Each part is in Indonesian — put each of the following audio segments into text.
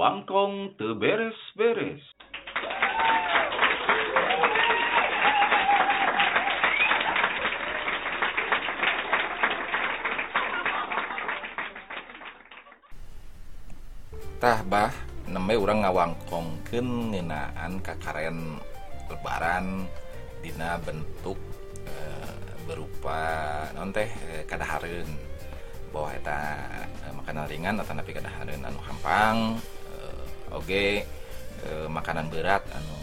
ngawangkong teu beres-beres. tah bah neme orang ngawangkongkeun ngeunaan kakaren lebaran dina bentuk e, berupa non teh e, kadahareun bahwa eta e, makanan ringan atau napi kadahareun anu hampang e, oge e, makanan berat anu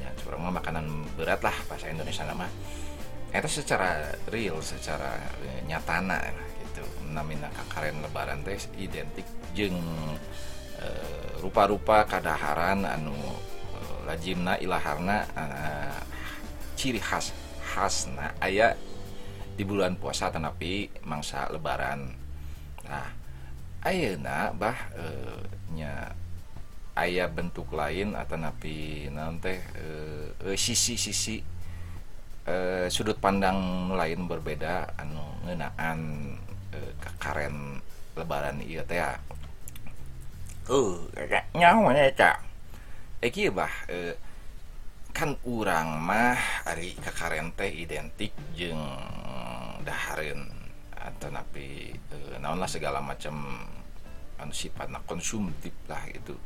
ya curang mah makanan berat lah bahasa Indonesia nama. Eta secara real secara e, nyatana gitu. Namina kakaren lebaran teh identik jeung Eh, rupa-rupa kadaharan anu eh, lajimna ilaharna uh, ciri khas khasna. Ayah di bulan puasa tetapi mangsa lebaran. Nah ayeuna bah uh, nya ayah bentuk lain atau napi nanti uh, sisi-sisi uh, sudut pandang lain berbeda anu ngenaan uh, kekaren lebaran iya teh nyawa eta Eki bah eh, kan urang mah ari kakaren teh identik jeung dahareun atau napi eh, naon lah segala macam anu sifatna konsumtif lah itu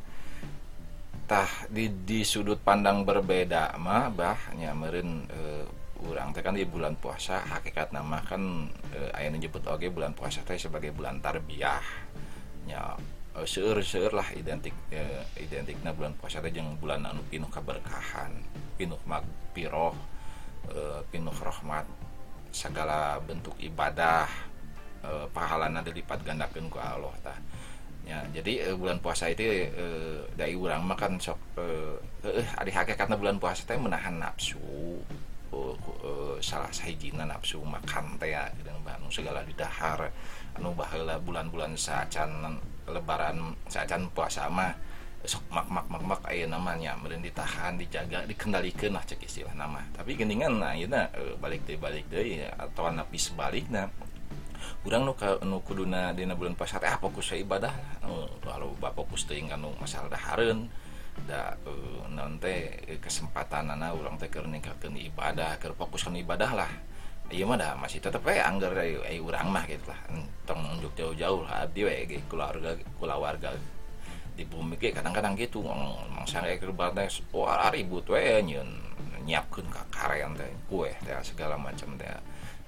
tah di, di sudut pandang berbeda mah bah nyameureun eh, urang teh kan di bulan puasa hakikat nama kan eh, aya nyebut oge bulan puasa teh sebagai bulan tarbiyah. Nya uh, seur seur lah identik identiknya bulan puasa teh jeung bulan anu pinuh keberkahan pinuh magpiroh uh, pinuh rahmat segala bentuk ibadah uh, pahalana dilipat gandakeun ku Allah tah ya jadi uh, bulan puasa itu uh, dari urang makan sok uh, uh, adi hakikatna bulan puasa teh menahan nafsu uh, uh, salah sahijina nafsu makan teh ya dengan segala didahar anu baheula bulan-bulan sacan lebaran sajan puasa mah sok mak mak mak mak ayo namanya meren ditahan dijaga dikendalikan lah cek istilah nama tapi geningan nah e, balik deh balik deh atau napi sebaliknya kurang nu nu kuduna dina bulan puasa teh ah, fokus sa ibadah lalu ba fokus masalah dahareun da e, nanti kesempatan anak urang teh keur ningkatkeun ibadah keur fokuskan ibadah lah. Iya mah dah masih tetep we anggar ayo urang mah gitu lah. Tong nunjuk jauh-jauh lah abdi we ge keluarga keluarga di bumi ge kadang-kadang gitu. Ngomong sange keur teh wah ribut we nyeun nyiapkeun ka karean teh kue teh segala macam teh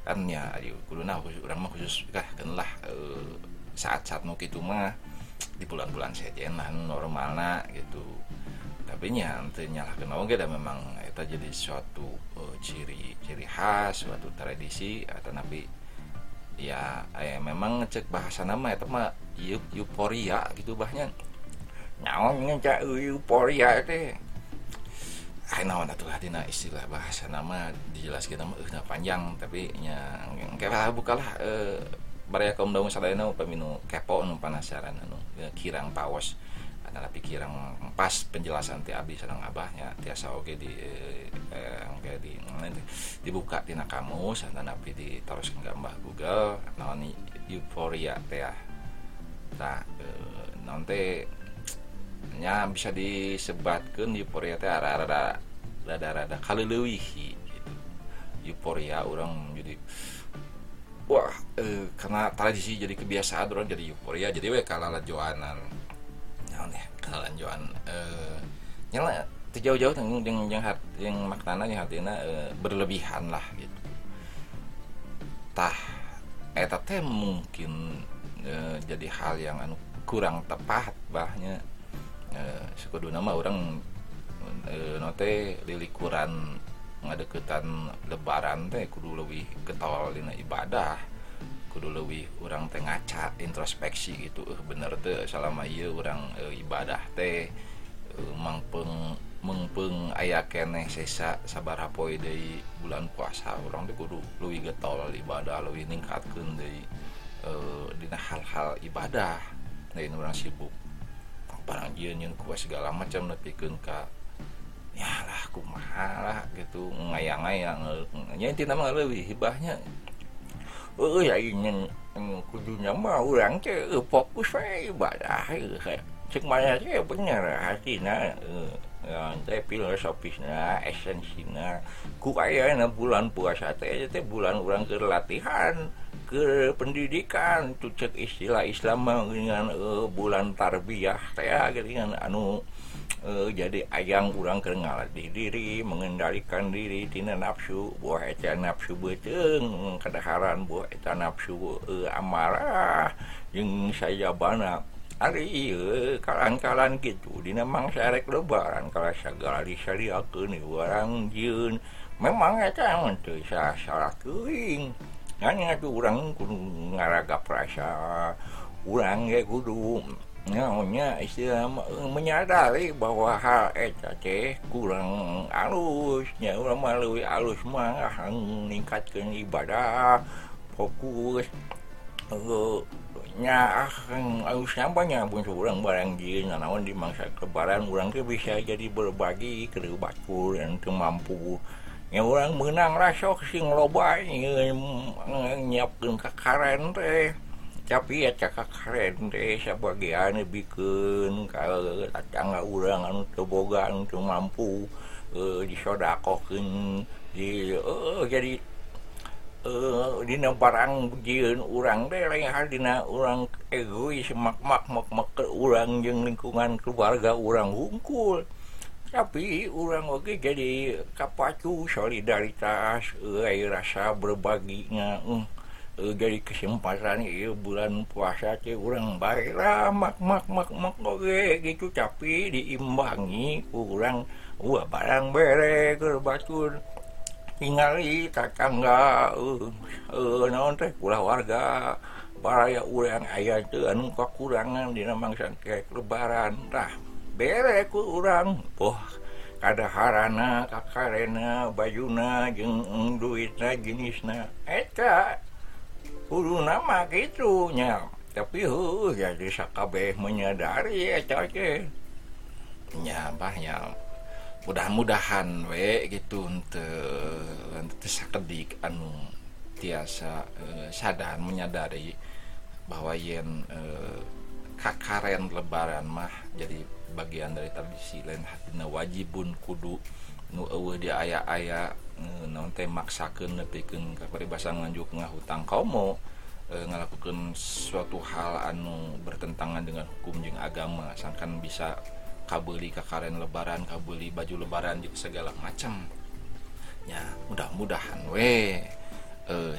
kan ya ayo kuduna urang mah khusus kah lah uh, saat-saat nu kitu mah di bulan-bulan sejen lah normalna gitu. Tapi nya teu nyalahkeun oge da memang eta jadi suatu uh, ciri ciri khas suatu tradisi atau nabi ya eh, memang ngecek bahasa nama itu mah euforia gitu bahnya. Nyawa ngecek euforia teh naon atuh dina istilah bahasa nama dijelaskeun nama uh, panjang tapi nya kayak bukalah eh, baraya kaum daung sadayana paminu kepo nu penasaran anu kirang pawas nah pikiran pas penjelasan ti abi sedang abahnya tiasa oke di eh, eh di dibuka tina kamus dan nabi ditaruh gambar Google naon euforia teh nah eh, nanti nya bisa disebatkan euforia teh rada rada rada kali lebih gitu. Euforia orang jadi wah eh, karena tradisi jadi kebiasaan orang jadi euforia jadi we kalala joanan naon ya kelanjuan eh nyala jauh-jauh yang yang yang, hat, yang maknanya yang hatina eh, berlebihan lah gitu. Tah eta teh mungkin eh, jadi hal yang anu kurang tepat bahnya Eh, suku nama orang eh, note lilikuran ngadeketan lebaran teh kudu lebih getol dina ibadah. Kudu lebih orang teh ngaca introspeksi gitu. Uh, bener tuh selama iya orang uh, ibadah teh. Uh, mangpeng mengpeng ayah keneh sesa sabar poe dari bulan puasa. Orang teh kudu lebih getol ibadah lebih ningkatkan dari uh, dina hal-hal ibadah. Lain orang sibuk. Barang nyeun kuas segala macam nepikeun ka ya lah kumaha lah gitu. Ngayang-ngayang nya intina mah leuwih hibahnya oh ya ingin kudunya mah orang teh fokus we ibadah cek mana teh bener hatina eh, ya, teh filosofisna esensinya ku aya bulan puasa teh teh bulan orang ke latihan ke pendidikan. Tucek istilah Islam dengan uh, e, bulan tarbiyah saya ah, dengan anu uh, jadi ayang urang ke di diri mengendalikan diri tina nafsu buah eta nafsu beteng kedaharan buah eta nafsu uh, e, amarah yang saya bana hari kalan-kalan gitu Dina mangsa rek lebaran kalau segala disariakan orang jieun memang eta teu saya salah keuing. hanya orang ngaraga perasa orang ya kudu nya istilah menyadari bahwa hal eta teh kurang alusnya orang melalui alus mah meningkatkan ibadah fokus nya alusnya pun seorang barang jin naon di mangsa kebaran orang tuh bisa jadi berbagi ke bakul yang mampu orang menang rasok sing loba nyiapkan kakaren teh tapi ya cak keren teh sebagian bikin kalau tangga anu keboga untuk mampu uh, disodakokin di uh, jadi uh, dina barang jieun urang teh lain hal dina urang egois mak mak mak mak ke urang jeung lingkungan keluarga urang hungkul tapi orang oke jadi kapacu solidaritas e, eh, rasa berbaginya uh, eh, uh, eh, jadi kesempatan iya, bulan puasa teh orang baik mak mak mak mak oke gitu. Tapi diimbangi kurang Wah barang bere kerbacun tinggali takangga naon teh pula warga para ya orang ayah itu anu kekurangan di namang sangkek lebaran tah. Bere ku orang oh kada harana kakarena bajuna jeng duitna jenisna. Eta kudu nama gitu nya tapi huh jadi sakabeh menyadari eta ke nya bahnya mudah-mudahan we gitu untuk sakedik anu tiasa uh, sadar menyadari bahwa yen uh, kakaren lebaran mah jadi bagian dari tradisi lain. Hatina wajibun kudu. Nu eueuh di aya-aya naon teh maksakeun nepikeun ka paribasan nganjuk ngahutang komo e, ngalakukeun suatu hal anu bertentangan dengan hukum jeung agama. Sangkan bisa kabeli kakaren lebaran kabeli baju lebaran juga segala macam ya mudah-mudahan we uh,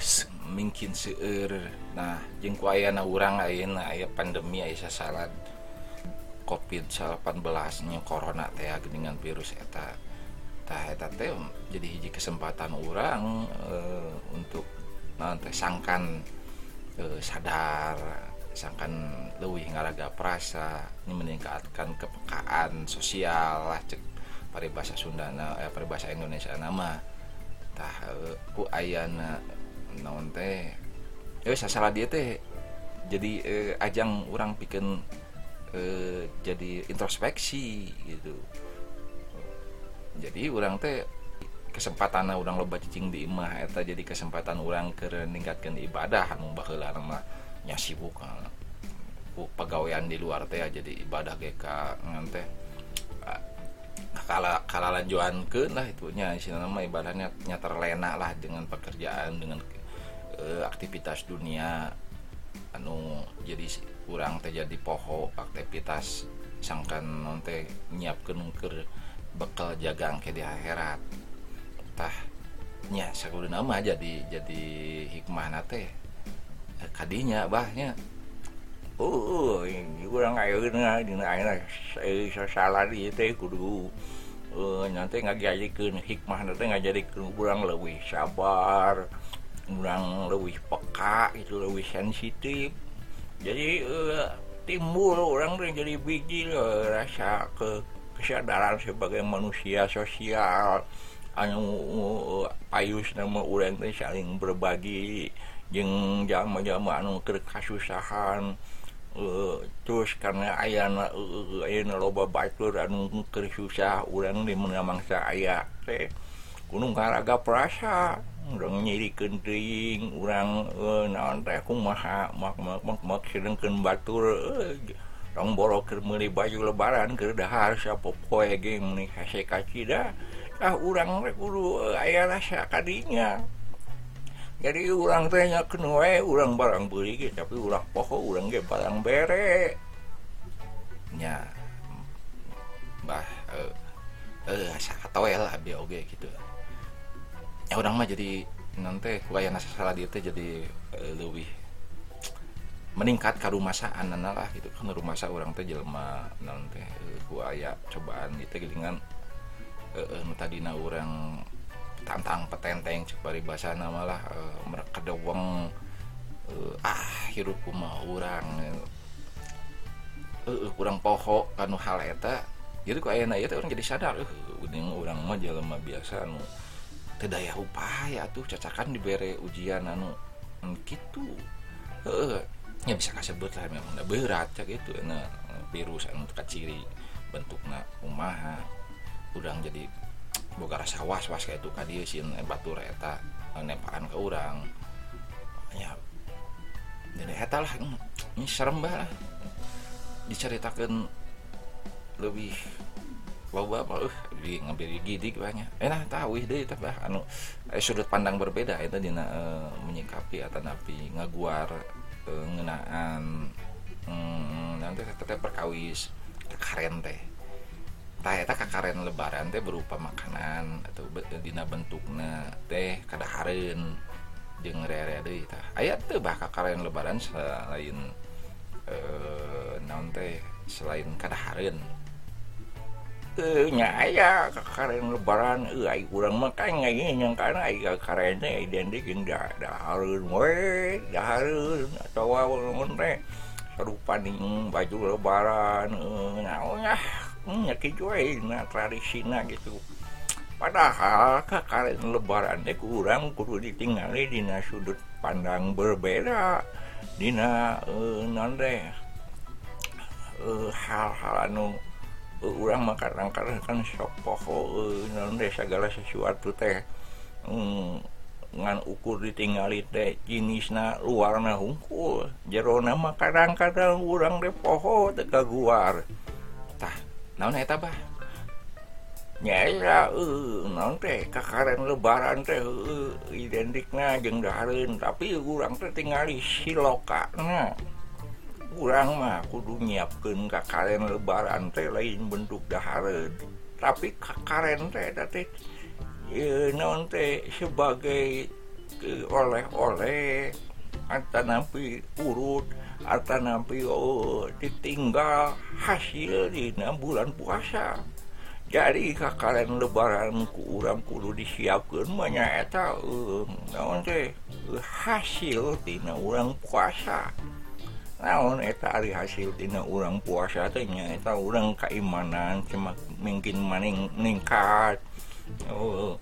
mungkin seueur. Nah jeung ku aya urang ayeuna aya pandemi aya sasaran covid 18 nya corona teh dengan virus eta. Tah eta teh jadi hiji kesempatan orang uh, untuk nanti sangkan uh, sadar sangkan lebih ngaraga perasa ini meningkatkan kepekaan sosial lah cek paribasa Sundana eh, paribasa Indonesia nama tah uh, ku ayana naon teh eh salah dia teh. Jadi ajang orang bikin eh, jadi introspeksi gitu. Jadi orang teh kesempatan orang loba cicing di imah eta jadi kesempatan orang ke meningkatkan ibadah anu baheula mah nya sibuk pegawaian di luar teh jadi ibadah GK ngan teh kala kala lanjuan ke lah itunya sih nama ibadahnya nya terlena lah dengan pekerjaan dengan e, aktivitas dunia anu jadi kurang terjadi poho aktivitas sangkan nanti nyiapkan ke bekal jagang ke di akhirat. Tah nya sakudu nama jadi jadi hikmah nate kadinya bahnya oh ini kurang ayo na dina ayeuna salah di teh kudu. Uh, nanti ngajadikeun hikmah nanti ngajadikeun kurang lebih sabar kurang lebih peka itu lebih sensitif jadi uh, timbul orang jadi biji uh, rasa ke kesadaran sebagai manusia sosial. Anu uh, payus nama orang saling berbagi jeng jama-jama anu ke kasusahan uh, terus karena ayana uh, ayana loba batur anu keur susah urang di mangsa aya teh gunung karaga perasa nyiriken teing urang naon teh aku maha makmakmakmakirken batur dong borokir meli baju lebaran ke dahar siapa poe meni nih hase kacida ah urang rek guru ayah rasa kadinya jadi urang tanya kenue urang barang beli ge tapi urang poho urang ge barang bere nya bah eh uh, uh, sakatoe lah bioge gitu ya orang mah jadi nanti ku aya nasa salah dia jadi eh, leuwih meningkat ka rumasaan lah gitu kan. Rumasa orang teh jelema naon teh eh, ku aya cobaan gitu gelingan eh, eh, nu tadina urang tantang petenteng cek bari basana malah eh, mereka deweng eh, ah hirup urang eh, kurang poho kanu hal eta. Jadi ku aya ieu teh urang jadi sadar eh urang mah jelema biasa anu teu daya upaya tuh cacakan dibere ujian anu anu heeh ya bisa kasebut lah memang berat cak itu nah virus anu teka ciri bentukna kumaha. Urang jadi boga rasa was-was kayak itu ka dieu sieun batur eta nempaan ke urang. Ya jadi eta lah ini serem lah. Diceritakan lebih loba apa uh di ngambil gidik banyak. Enak tahu deh tapi anu eh, sudut pandang berbeda itu dina eh, menyikapi atau napi ngaguar eh, ngenaan hmm, nanti teteh perkawis kekaren teh. Tah eta kakaren lebaran teh berupa makanan atau dina bentukna teh kadahareun jeung rere deui tah. Aya teu bah kakaren lebaran selain eh naon teh selain kadahareun Eh, nya karen lebaran kurang maka yang eh, karena karena identik harusrupaning baju lebarannya tradisi gitu. Padahal karen lebaran deh kurang kudu ditinggali Dina sudut pandang berbeda Dina eh, non deh eh, hal-hal anu orang makarangkan sokoho eh, non segala sesuatu teh mm, ngan ukur ditingali teh jenisna luarna hungkul. Jerona makarangkadang urang de poho teka guar tah naon eta bah? Nyaira uh, eh, non teh kakaren lebaran teh uh, identikna jeung dahareun tapi urang teh tingali silokana kurang mah kudu nyiapkan Ka kalian lebaran teh lain bentuk dahar tapi kalian teh non teh sebagai e, oleh-oleh atau nampi urut atau nampi oh, ditinggal hasil di bulan puasa jadi Ka kalian lebaran urang kudu disiapkan banyak um, non teh e, hasil di orang puasa. naon eta Ari hasil tina urang puasa tanya eta urang keimanan cuma mungkin maning meningkat. Oh,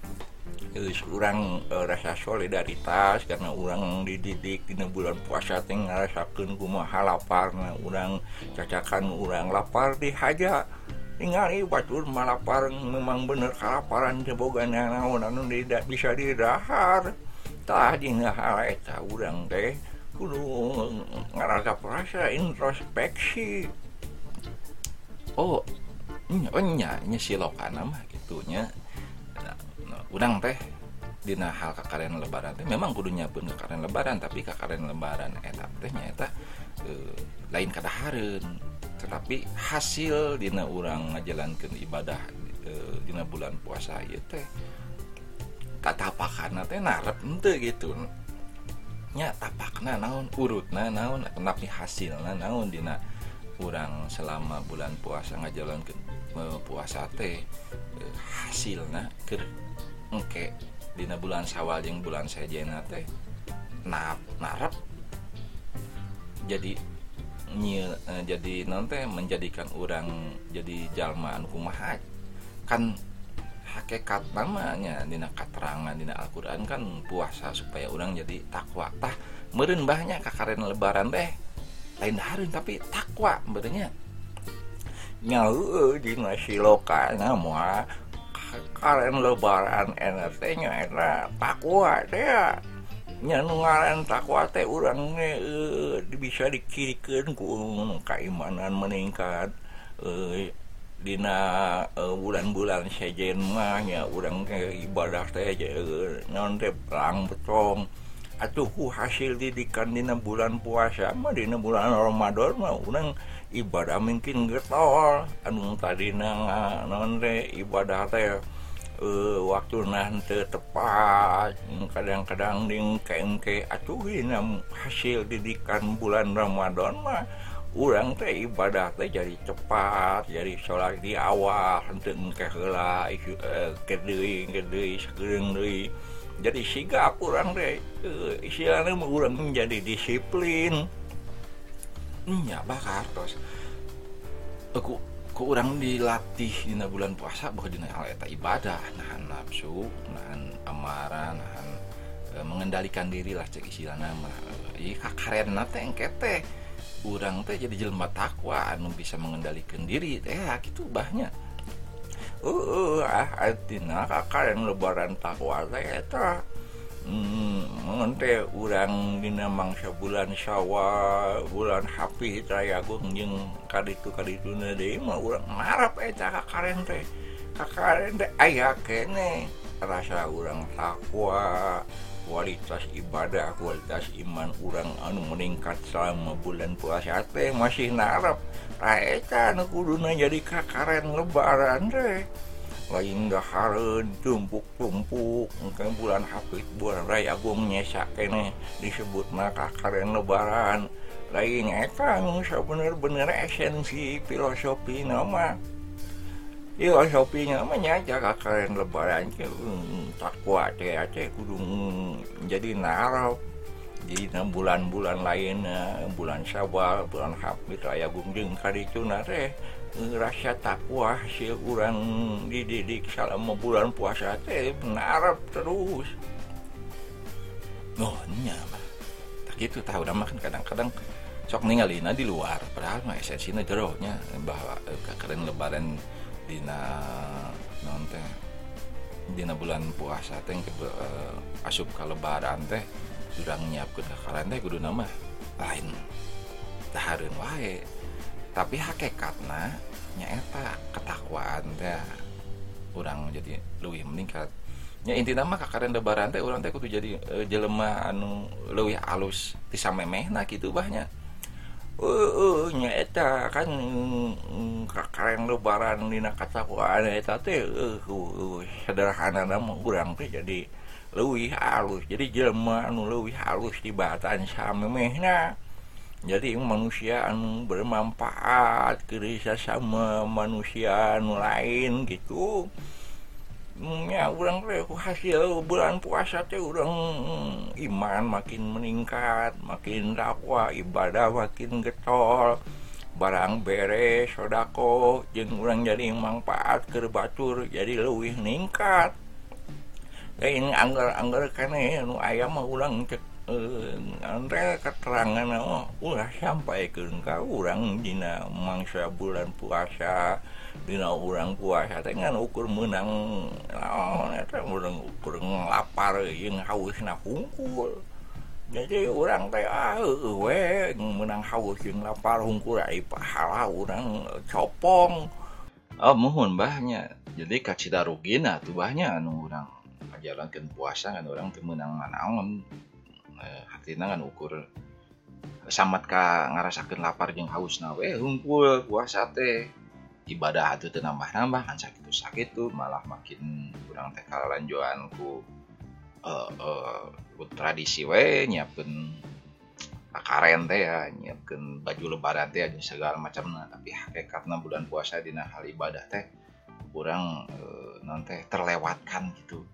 kurang uh, eh, rasa solidaritas karena urang dididik di bulan puasa teh ngarasakeun kumaha laparna urang cacakan urang lapar dihaja ningali batur malapar memang bener kalaparan jebogan yang naon anu tidak bisa didahar. Tadi hal eta urang teh. Kudu ngarasa perasa introspeksi. Oh oh nya nya silokana mah gitunya nah, nah, urang teh dina hal kakaren lebaran teh memang kudu nyiapkeun kakaren lebaran tapi kakaren lebaran eta teh nya eta eh, lain kadahareun tetapi hasil dina urang ngajalankeun ibadah eh, dina bulan puasa ieu teh katapakana teh narep henteu gitu nya tapakna naon urutna naon tapi hasilna naon dina. Urang selama bulan puasa ngajalankeun eh, puasa teh eh, hasilna keur engke dina bulan Syawal jeung bulan Sajena teh nap narap jadi nyie, eh, jadi non teh menjadikan orang jadi jalma anu kumaha? Kan hakekat namanya Dina katerangan Dina Alquran kan puasa supaya orang jadi takwa. Tah takwatah merenbahnya Kakaren lebaran deh lain hari tapi takwa bedanya nyawu Dina siloka nama Kakaren lebaran NRT nya enak. Takwa deh nyaran takwa teh orang e, eh, bisa dikirikan ku keimanan meningkat. E, Dina uh, bulan-bulan sejenmahnya urang ibadah teh non perang betong atuhku hasil didikan Dina bulan puasa mah dina bulan Ramadan mah urang ibadah mungkin getol anu tadi non ibadah teh uh, waktu nanti tepat kadang-kadang dingkengke atuh hasil didikan bulan Ramadan mah urang teh ibadah teh jadi cepat jadi sholat di awal ke ke sageung deui jadi sigap urang teh istilahna mah urang menjadi disiplin. Nya bakar tos aku ku orang dilatih di bulan puasa bahwa dina hal ibadah. Nahan nafsu nahan amarah nahan e, mengendalikan diri lah cek istilah nama e, karen teh engkete orang teh jadi jelma takwa anu bisa mengendalikan diri teh gitu bahnya uh, uh, ah artinya ah, kalian lebaran takwa teh eta hmm, teh urang dina mangsa bulan syawal bulan hafi raya agung jeung kaditu kadituna deui mah urang marap eta ka karen teh. Ka karen teh aya kene rasa urang takwa. kualitas ibadah kualitas iman urang anu meningkat selama bulan puasa. Teh masih narap raekan kuduna jadi kakaran lebaran deh lain nggak harun tumpuk-tumpuk mungkin bulan hafid bulan raya agung nyesak kene disebut maka kakaran lebaran. Lain eta bener-bener esensi filosofi nama filosofi nama nyaja karen lebaran ke takwa teh teh kudu jadi narap di bulan-bulan lain bulan syawal bulan hafid raya agung jeung kadituna teh rasa takwa si kurang dididik selama bulan puasa teh benar terus. Oh nya tak gitu tahu nama kan kadang-kadang sok ningalina di luar padahal mah esensinya jerohnya bahwa eh, keren lebaran dina non teh dina bulan puasa teh uh, asup ke lebaran teh sudah nyiapkeun kakaran teh kudu nama lain tahareun wae. Tapi hakikatnya nyaeta ketakwaan teh orang jadi lebih meningkat. Nya inti nama kakaren lebaran teh orang teh kudu jadi uh, jelema anu lebih alus bisa memeh nah gitu bahnya uh, uh, nyaeta kan mm, kakaren lebaran dina ketakwaan eta teh uh, uh, sederhana nama orang teh jadi lebih halus jadi jelema anu lebih halus di batan samemeh nah jadi manusia anu bermanfaat kerja sama manusia anu lain gitu ya orang hasil bulan puasa teh orang hmm, iman makin meningkat makin dakwah ibadah makin getol. Barang beres, sodako jeng orang jadi manfaat ke Batur jadi lebih meningkat lain anggar-anggar anu ayam mah ulang cek Eh, Andre keterangan oh, ulah sampai ke engkau orang Dina mangsa bulan puasa Dina orang puasa dengan ukur menang. Oh, orang ukur lapar yang haus na hungkul. Jadi orang teh ah, we menang haus yang lapar hungkul ai pahala orang copong. Oh mohon bahnya jadi kacita rugina tuh bahnya anu orang jalankan puasa kan orang temenang naon eh, hatina kan ukur samat ka ngarasakeun lapar jeung haus. Na we hungkul puasa teh. Ibadah itu nambah-nambah kan sakit sakit tuh malah makin kurang teh lanjuan ku uh, uh, tradisi we nyiapkeun karen teh ya nyiapkeun baju lebaran teh aja segala macam. Tapi hakikatna bulan puasa dina hal ibadah teh kurang uh, nanti terlewatkan gitu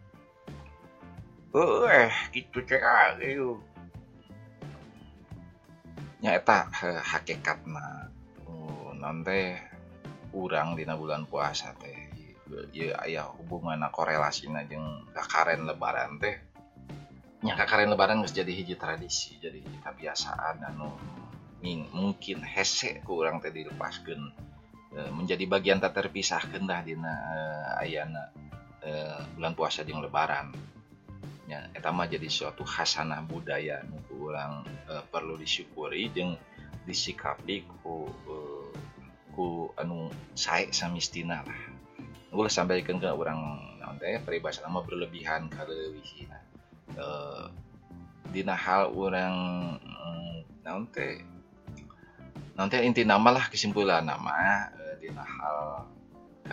Uh, gitu cek llegas, digo. Nya eta hakikatna uh, nanti kurang dina bulan puasa teh ya ayah hubungan korelasinya jeung kakaren lebaran teh nya kakaren lebaran geus jadi hiji tradisi jadi hiji kebiasaan anu mungkin hese kurang teh dilepaskeun. E, menjadi bagian tak terpisahkan dah dina e, uh, ayana uh, e, bulan puasa jeung lebaran. Ya etama jadi suatu hasanah budaya nu orang uh, perlu disyukuri jeung disikapi ku uh, ku anu sae samistina lah. Boleh sampaikan ke orang nanti peribahasa nama berlebihan kalau wihina uh, dina hal orang nanti nanti inti nama lah kesimpulan nama uh, dina hal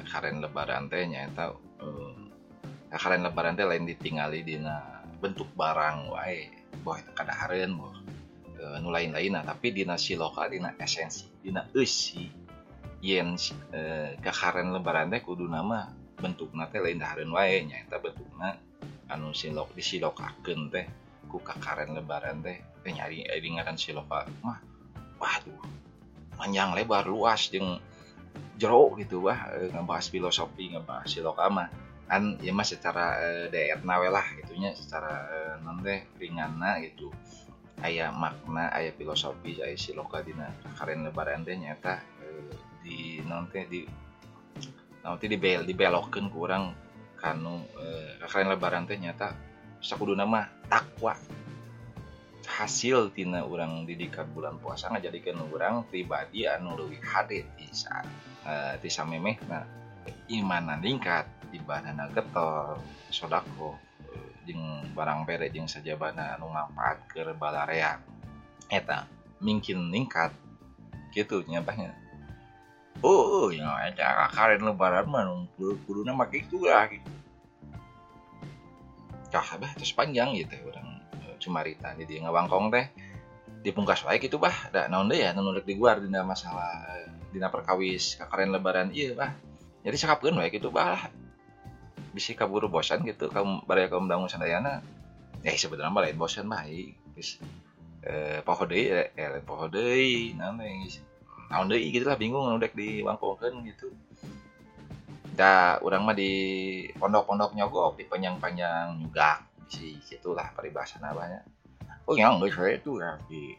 karen lebaran teh nyata uh, karen lebaran teh lain ditinggali dina bentuk barang wae. Boh kada haren boh. Uh, nu lain lain tapi dina siloka dina esensi dina eusi. Yen karen lebaran teh kudu nama bentuk teh lain haren wae nyata bentukna anu silok disilokakeun teh ku karen lebaran teh teh nyari ngaran siloka mah waduh panjang lebar luas jeung jero gitu wah ngebahas filosofi ngebahas siloka mah kan ya mas secara uh, daerah nawe lah gitunya secara uh, non teh ringanna gitu. Ayah makna ayah filosofi ayah siloka dina karen lebaran teh nyata uh, di non teh di nanti dibel dibelokkan kurang kanu uh, karen lebaran teh nyata sakudu nama takwa. Hasil tina orang didikan bulan puasa ngajadikan orang pribadi anu lebih hadir di saat uh, di samemeh nah iman meningkat ibadahna getol sodako jeng barang bere jeng sajabana anu manfaat ke balarea eta mungkin ningkat gitu nyabahnya oh ya cara karen lebaran mah kudu nama gitu lah gitu kah bah terus panjang gitu orang cumarita di dia teh. Di pungkas wae gitu bah da naon deh ya nunulek di guar dina masalah dina perkawis kakaren lebaran iya bah. Jadi cakapkeun wae gitu bah bisa kaburu bosan gitu. Kamu baraya kamu bangun sadayana ya sebenarnya mah lain bosan baik bis eh poho deui eh lain poho deui naon geus naon deui gitu lah bingung udah di wangkongkeun gitu. Da urang mah di pondok-pondok nyogok di panjang-panjang juga si gitulah peribahasa namanya oh yang geus we itu ya di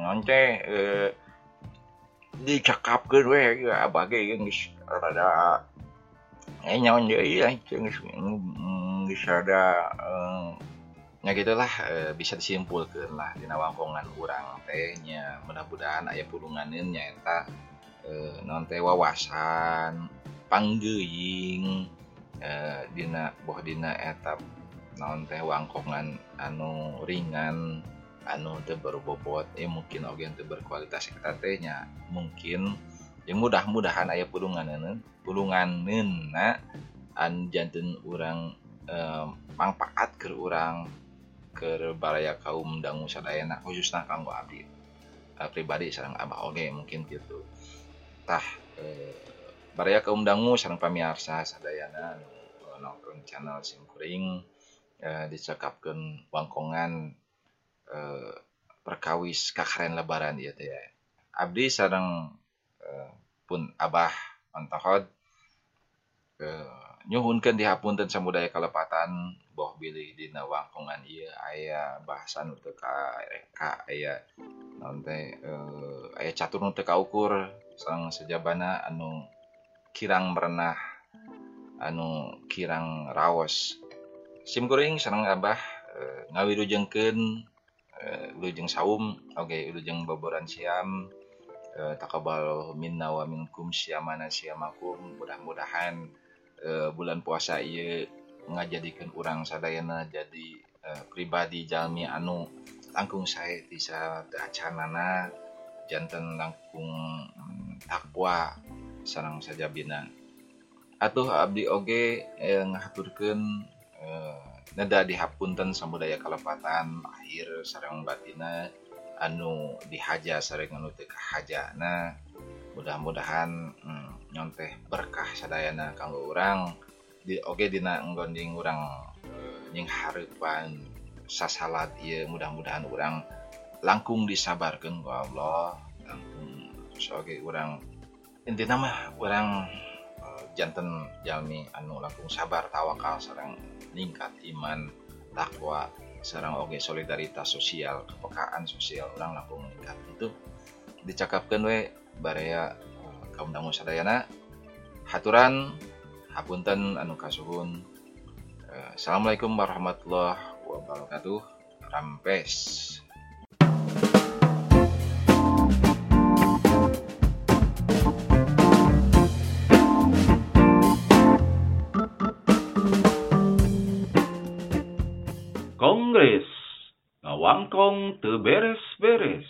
nanti eh dicakapkeun we ya bage geus rada eh nyawan deui lah geus ada ya gitulah e, bisa disimpulkan lah di wangkongan urang tehnya. Mudah-mudahan aya pulunganin nyaeta e, non teh wawasan panggeuing e, dina boh dina etap non teh wangkongan anu ringan anu teu berbobot eh mungkin oge teu berkualitas kita tehnya. Mungkin yang mudah-mudahan aya pulunganeun pulunganeun an janten urang eh, manfaat ke urang ke baraya kaum dangu sadayana khususnya kanggo abdi uh, pribadi sarang abah oge mungkin gitu tah uh, baraya kaum dangu sarang pamiarsa sadayana uh, nongkrong channel simkuring uh, dicekapkan wangkongan uh, perkawis kakaren lebaran ieu teh ya. abdi sarang pun Abah Antohod eh, nyhunkan dihapunten samudaya kalepatan boh bilih Dina wangkungan ia aya bahasan TKK aya eh, aya caturun TK kaukur sang sejabana anu kirang merenah anu kirang rawos SIM goring senang Abah eh, ngawi lujengken eh, lujeng saum Oke okay, lujeng Boboran Siam Eh, uh, takabal minna wa minkum syamana syamakum. Mudah-mudahan uh, bulan puasa ieu ngajadikan orang sadayana jadi uh, pribadi jalmi anu langkung saya bisa acanana jantan langkung hmm, takwa sarang saja bina. Atuh abdi oge eh, ngaturkan eh, neda dihapunten samudaya kalepatan akhir sarang batina. anu dihaja sering menutik haja nah mudah-mudahan hmm, nyonteh berkah sadayana kalau orang di oke okay, dina nggonding orang nying eh, harapan sasalat ya mudah-mudahan orang langkung disabarkan ku Allah. Langkung oke orang intinya mah orang eh, jantan jalmi anu langkung sabar tawakal sarang ningkat iman takwa. Sarang oke solidaritas sosial kepekaan sosial orang langkung meningkat itu dicakapkan we baraya uh, kaum dangu sadayana haturan hapunten anu kasuhun Eh, Assalamualaikum warahmatullahi wabarakatuh. Rampes. Kongres ngawangkong teu beres-beres.